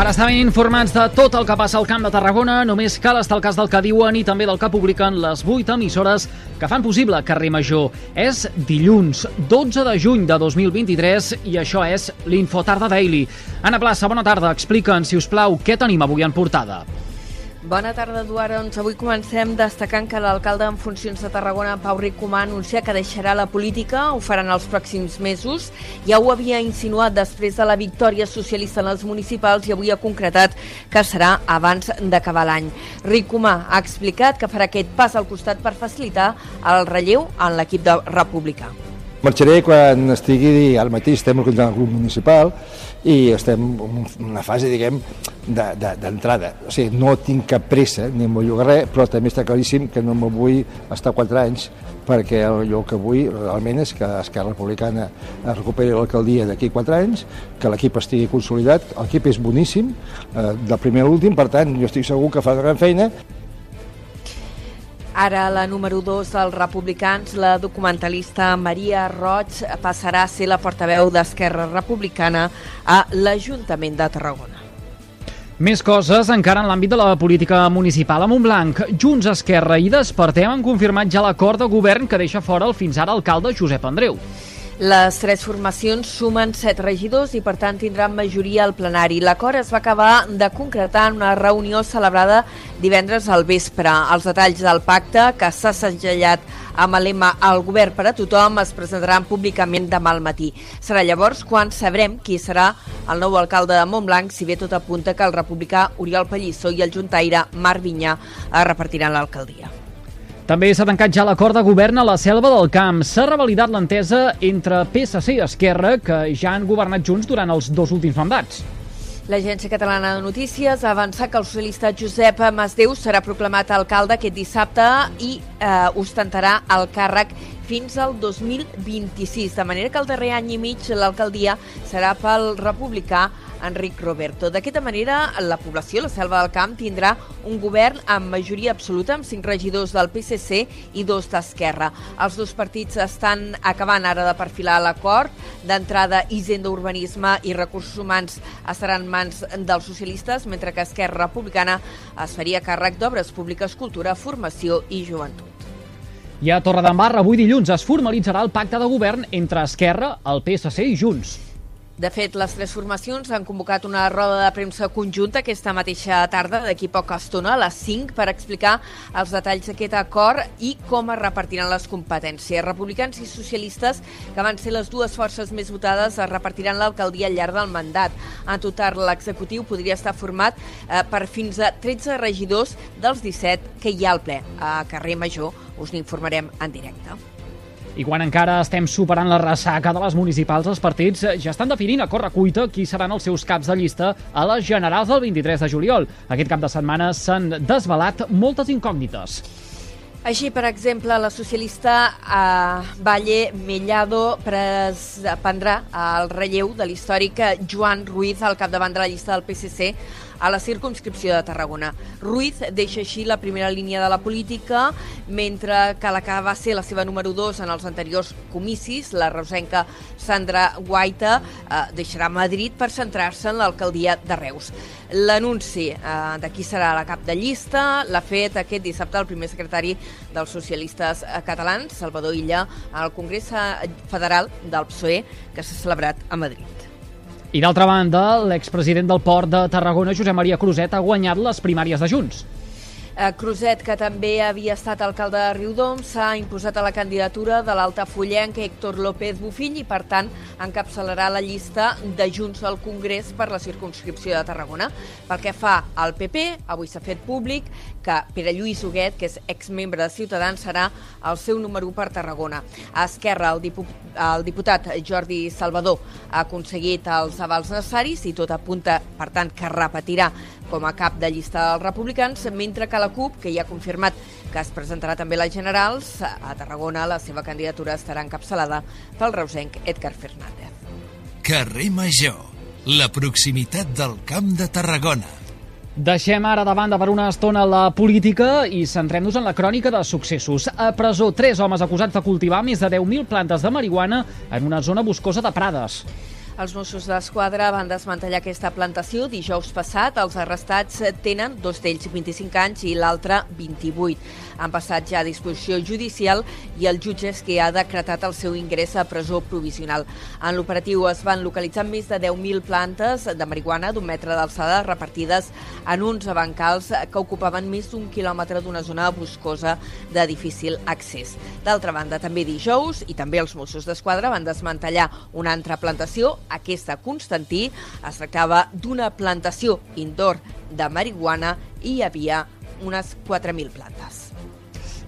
Per estar ben informats de tot el que passa al Camp de Tarragona, només cal estar al cas del que diuen i també del que publiquen les 8 emissores que fan possible Carrer Major. És dilluns, 12 de juny de 2023 i això és l'Infotarda Daily. Anna Plaça, bona tarda. Explica'ns, si us plau, què tenim avui en portada. Bona tarda, Eduard. Doncs avui comencem destacant que l'alcalde en funcions de Tarragona, Pau Ricomà, anuncia que deixarà la política, ho faran els pròxims mesos. Ja ho havia insinuat després de la victòria socialista en les municipals i avui ha concretat que serà abans d'acabar l'any. Ricomà ha explicat que farà aquest pas al costat per facilitar el relleu en l'equip de República. Marxaré quan estigui, al matí estem el grup municipal i estem en una fase, diguem, d'entrada. De, de, o sigui, no tinc cap pressa ni em vull res, però també està claríssim que no me vull estar quatre anys perquè allò que vull realment és que Esquerra Republicana recuperi l'alcaldia d'aquí quatre anys, que l'equip estigui consolidat, l'equip és boníssim, eh, del primer a l'últim, per tant, jo estic segur que fa gran feina, Ara la número 2 dels republicans, la documentalista Maria Roig, passarà a ser la portaveu d'Esquerra Republicana a l'Ajuntament de Tarragona. Més coses encara en l'àmbit de la política municipal a Montblanc. Junts, Esquerra i Despertem han confirmat ja l'acord de govern que deixa fora el fins ara alcalde Josep Andreu. Les tres formacions sumen set regidors i per tant tindran majoria al plenari. L'acord es va acabar de concretar en una reunió celebrada divendres al vespre. Els detalls del pacte, que s'ha segellat amb el lema El govern per a tothom, es presentaran públicament demà al matí. Serà llavors quan sabrem qui serà el nou alcalde de Montblanc, si bé tot apunta que el republicà Oriol Pallissó i el juntaire Marc Vinyà repartiran l'alcaldia. També s'ha tancat ja l'acord de govern a la selva del camp. S'ha revalidat l'entesa entre PSC i Esquerra, que ja han governat junts durant els dos últims mandats. L'Agència Catalana de Notícies ha avançat que el socialista Josep Masdeu serà proclamat alcalde aquest dissabte i eh, ostentarà el càrrec fins al 2026, de manera que el darrer any i mig l'alcaldia serà pel republicà Enric Roberto. D'aquesta manera, la població, la Selva del Camp, tindrà un govern amb majoria absoluta, amb cinc regidors del PSC i dos d'Esquerra. Els dos partits estan acabant ara de perfilar l'acord. D'entrada, Hisenda, Urbanisme i Recursos Humans estaran en mans dels socialistes, mentre que Esquerra Republicana es faria càrrec d'obres públiques, cultura, formació i joventut. I a Torredembarra, avui dilluns, es formalitzarà el pacte de govern entre Esquerra, el PSC i Junts. De fet, les tres formacions han convocat una roda de premsa conjunta aquesta mateixa tarda, d'aquí poca estona, a les 5, per explicar els detalls d'aquest acord i com es repartiran les competències. Republicans i socialistes, que van ser les dues forces més votades, es repartiran l'alcaldia al llarg del mandat. En total, l'executiu podria estar format eh, per fins a 13 regidors dels 17 que hi ha al ple. A carrer Major us n'informarem en directe. I quan encara estem superant la ressaca de les municipals, els partits ja estan definint a correcuita qui seran els seus caps de llista a les generals del 23 de juliol. Aquest cap de setmana s'han desvelat moltes incògnites. Així, per exemple, la socialista eh, Valle Mellado prendrà el relleu de l'històric Joan Ruiz al capdavant de la llista del PSC a la circumscripció de Tarragona. Ruiz deixa així la primera línia de la política, mentre que la que va ser la seva número 2 en els anteriors comicis, la reusenca Sandra Guaita, eh, deixarà Madrid per centrar-se en l'alcaldia de Reus. L'anunci eh, de qui serà la cap de llista l'ha fet aquest dissabte el primer secretari dels socialistes eh, catalans, Salvador Illa, al Congrés Federal del PSOE, que s'ha celebrat a Madrid. I d'altra banda, l'expresident del Port de Tarragona, Josep Maria Cruzet, ha guanyat les primàries de Junts. Eh, Cruzet, que també havia estat alcalde de Riudoms, s'ha imposat a la candidatura de l'altafollenc Héctor López Bufill i, per tant, encapçalarà la llista de Junts al Congrés per la circunscripció de Tarragona. Pel que fa al PP, avui s'ha fet públic que Pere Lluís Huguet, que és exmembre de Ciutadans, serà el seu número 1 per Tarragona. A Esquerra, el, dipu el diputat Jordi Salvador ha aconseguit els avals necessaris i tot apunta, per tant, que repetirà com a cap de llista dels republicans, mentre que la CUP, que ja ha confirmat que es presentarà també a les generals, a Tarragona la seva candidatura estarà encapçalada pel reusenc Edgar Fernández. Carrer Major, la proximitat del Camp de Tarragona. Deixem ara de banda per una estona la política i centrem-nos en la crònica de successos. A presó, tres homes acusats de cultivar més de 10.000 plantes de marihuana en una zona boscosa de Prades. Els Mossos d'Esquadra van desmantellar aquesta plantació dijous passat. Els arrestats tenen dos d'ells 25 anys i l'altre 28. Han passat ja a disposició judicial i el jutge és que ha decretat el seu ingrés a presó provisional. En l'operatiu es van localitzar més de 10.000 plantes de marihuana d'un metre d'alçada repartides en uns bancals que ocupaven més d'un quilòmetre d'una zona boscosa de difícil accés. D'altra banda, també dijous, i també els Mossos d'Esquadra van desmantellar una altra plantació aquesta Constantí. Es tractava d'una plantació indoor de marihuana i hi havia unes 4.000 plantes.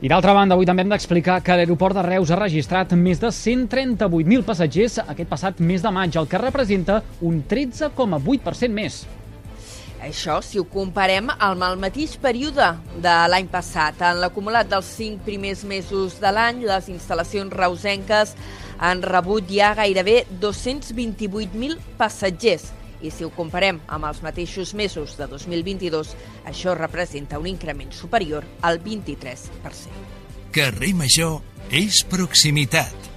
I d'altra banda, avui també hem d'explicar que l'aeroport de Reus ha registrat més de 138.000 passatgers aquest passat mes de maig, el que representa un 13,8% més. Això si ho comparem amb el mateix període de l'any passat. En l'acumulat dels cinc primers mesos de l'any, les instal·lacions reusenques han rebut ja gairebé 228.000 passatgers. I si ho comparem amb els mateixos mesos de 2022, això representa un increment superior al 23%. Carrer Major és proximitat.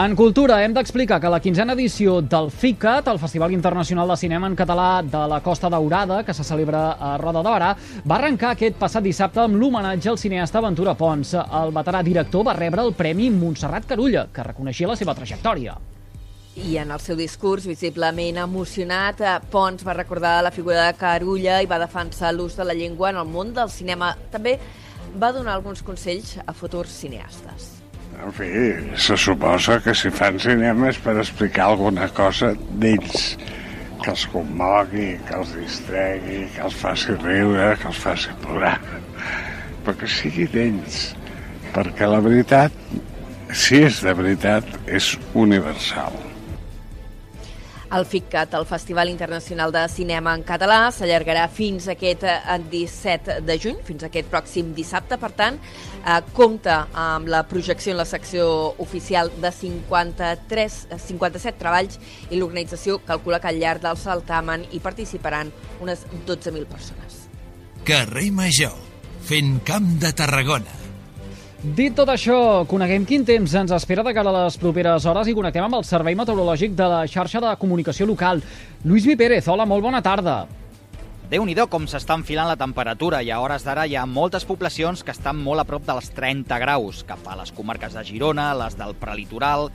En cultura hem d'explicar que la quinzena edició del FICAT, el Festival Internacional de Cinema en Català de la Costa Daurada, que se celebra a Roda de Barà, va arrencar aquest passat dissabte amb l'homenatge al cineasta Ventura Pons. El veterà director va rebre el Premi Montserrat Carulla, que reconeixia la seva trajectòria. I en el seu discurs, visiblement emocionat, eh, Pons va recordar la figura de Carulla i va defensar l'ús de la llengua en el món del cinema. També va donar alguns consells a futurs cineastes. En fi, se suposa que si fan cinema és per explicar alguna cosa d'ells, que els commogui, que els distregui, que els faci riure, que els faci plorar, però que sigui d'ells, perquè la veritat, si és de veritat, és universal. El FICCAT, el Festival Internacional de Cinema en Català, s'allargarà fins aquest 17 eh, de juny, fins aquest pròxim dissabte. Per tant, eh, compta amb la projecció en la secció oficial de 53, 57 eh, treballs i l'organització calcula que al llarg del certamen hi participaran unes 12.000 persones. Carrer Major, fent camp de Tarragona. Dit tot això, coneguem quin temps ens espera de cara a les properes hores i connectem amb el Servei Meteorològic de la xarxa de comunicació local. Lluís Mi Pérez, hola, molt bona tarda. Déu nhi com s'està enfilant la temperatura i a hores d'ara hi ha moltes poblacions que estan molt a prop dels 30 graus, cap a les comarques de Girona, les del prelitoral,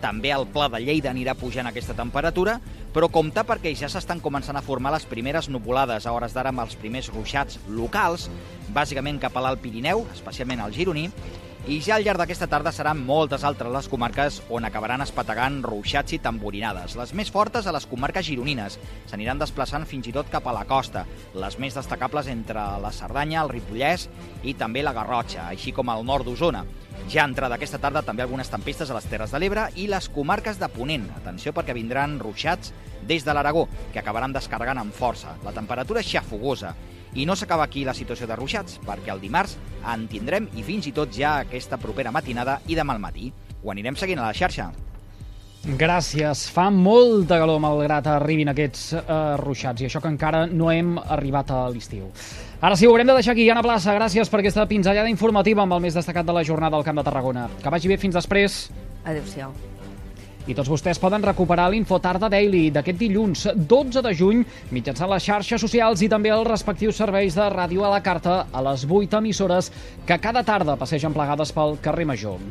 també al Pla de Lleida anirà pujant aquesta temperatura, però compta perquè ja s'estan començant a formar les primeres nuvolades a hores d'ara amb els primers ruixats locals, bàsicament cap a l'Alt Pirineu, especialment al Gironí, i ja al llarg d'aquesta tarda seran moltes altres les comarques on acabaran espatagant ruixats i tamborinades. Les més fortes a les comarques gironines. S'aniran desplaçant fins i tot cap a la costa. Les més destacables entre la Cerdanya, el Ripollès i també la Garrotxa, així com al nord d'Osona. Ja entrada aquesta tarda també algunes tempestes a les Terres de l'Ebre i les comarques de Ponent. Atenció perquè vindran ruixats des de l'Aragó, que acabaran descarregant amb força. La temperatura és xafogosa i no s'acaba aquí la situació de ruixats, perquè el dimarts en tindrem i fins i tot ja aquesta propera matinada i demà al matí. Ho anirem seguint a la xarxa. Gràcies. Fa molta calor malgrat arribin aquests uh, ruixats i això que encara no hem arribat a l'estiu. Ara sí, ho haurem de deixar aquí. Anna Plaça, gràcies per aquesta pinzellada informativa amb el més destacat de la jornada al Camp de Tarragona. Que vagi bé fins després. Adéu-siau. I tots vostès poden recuperar l'Infotarda Daily d'aquest dilluns 12 de juny mitjançant les xarxes socials i també els respectius serveis de ràdio a la carta a les 8 emissores que cada tarda passegen plegades pel carrer Major.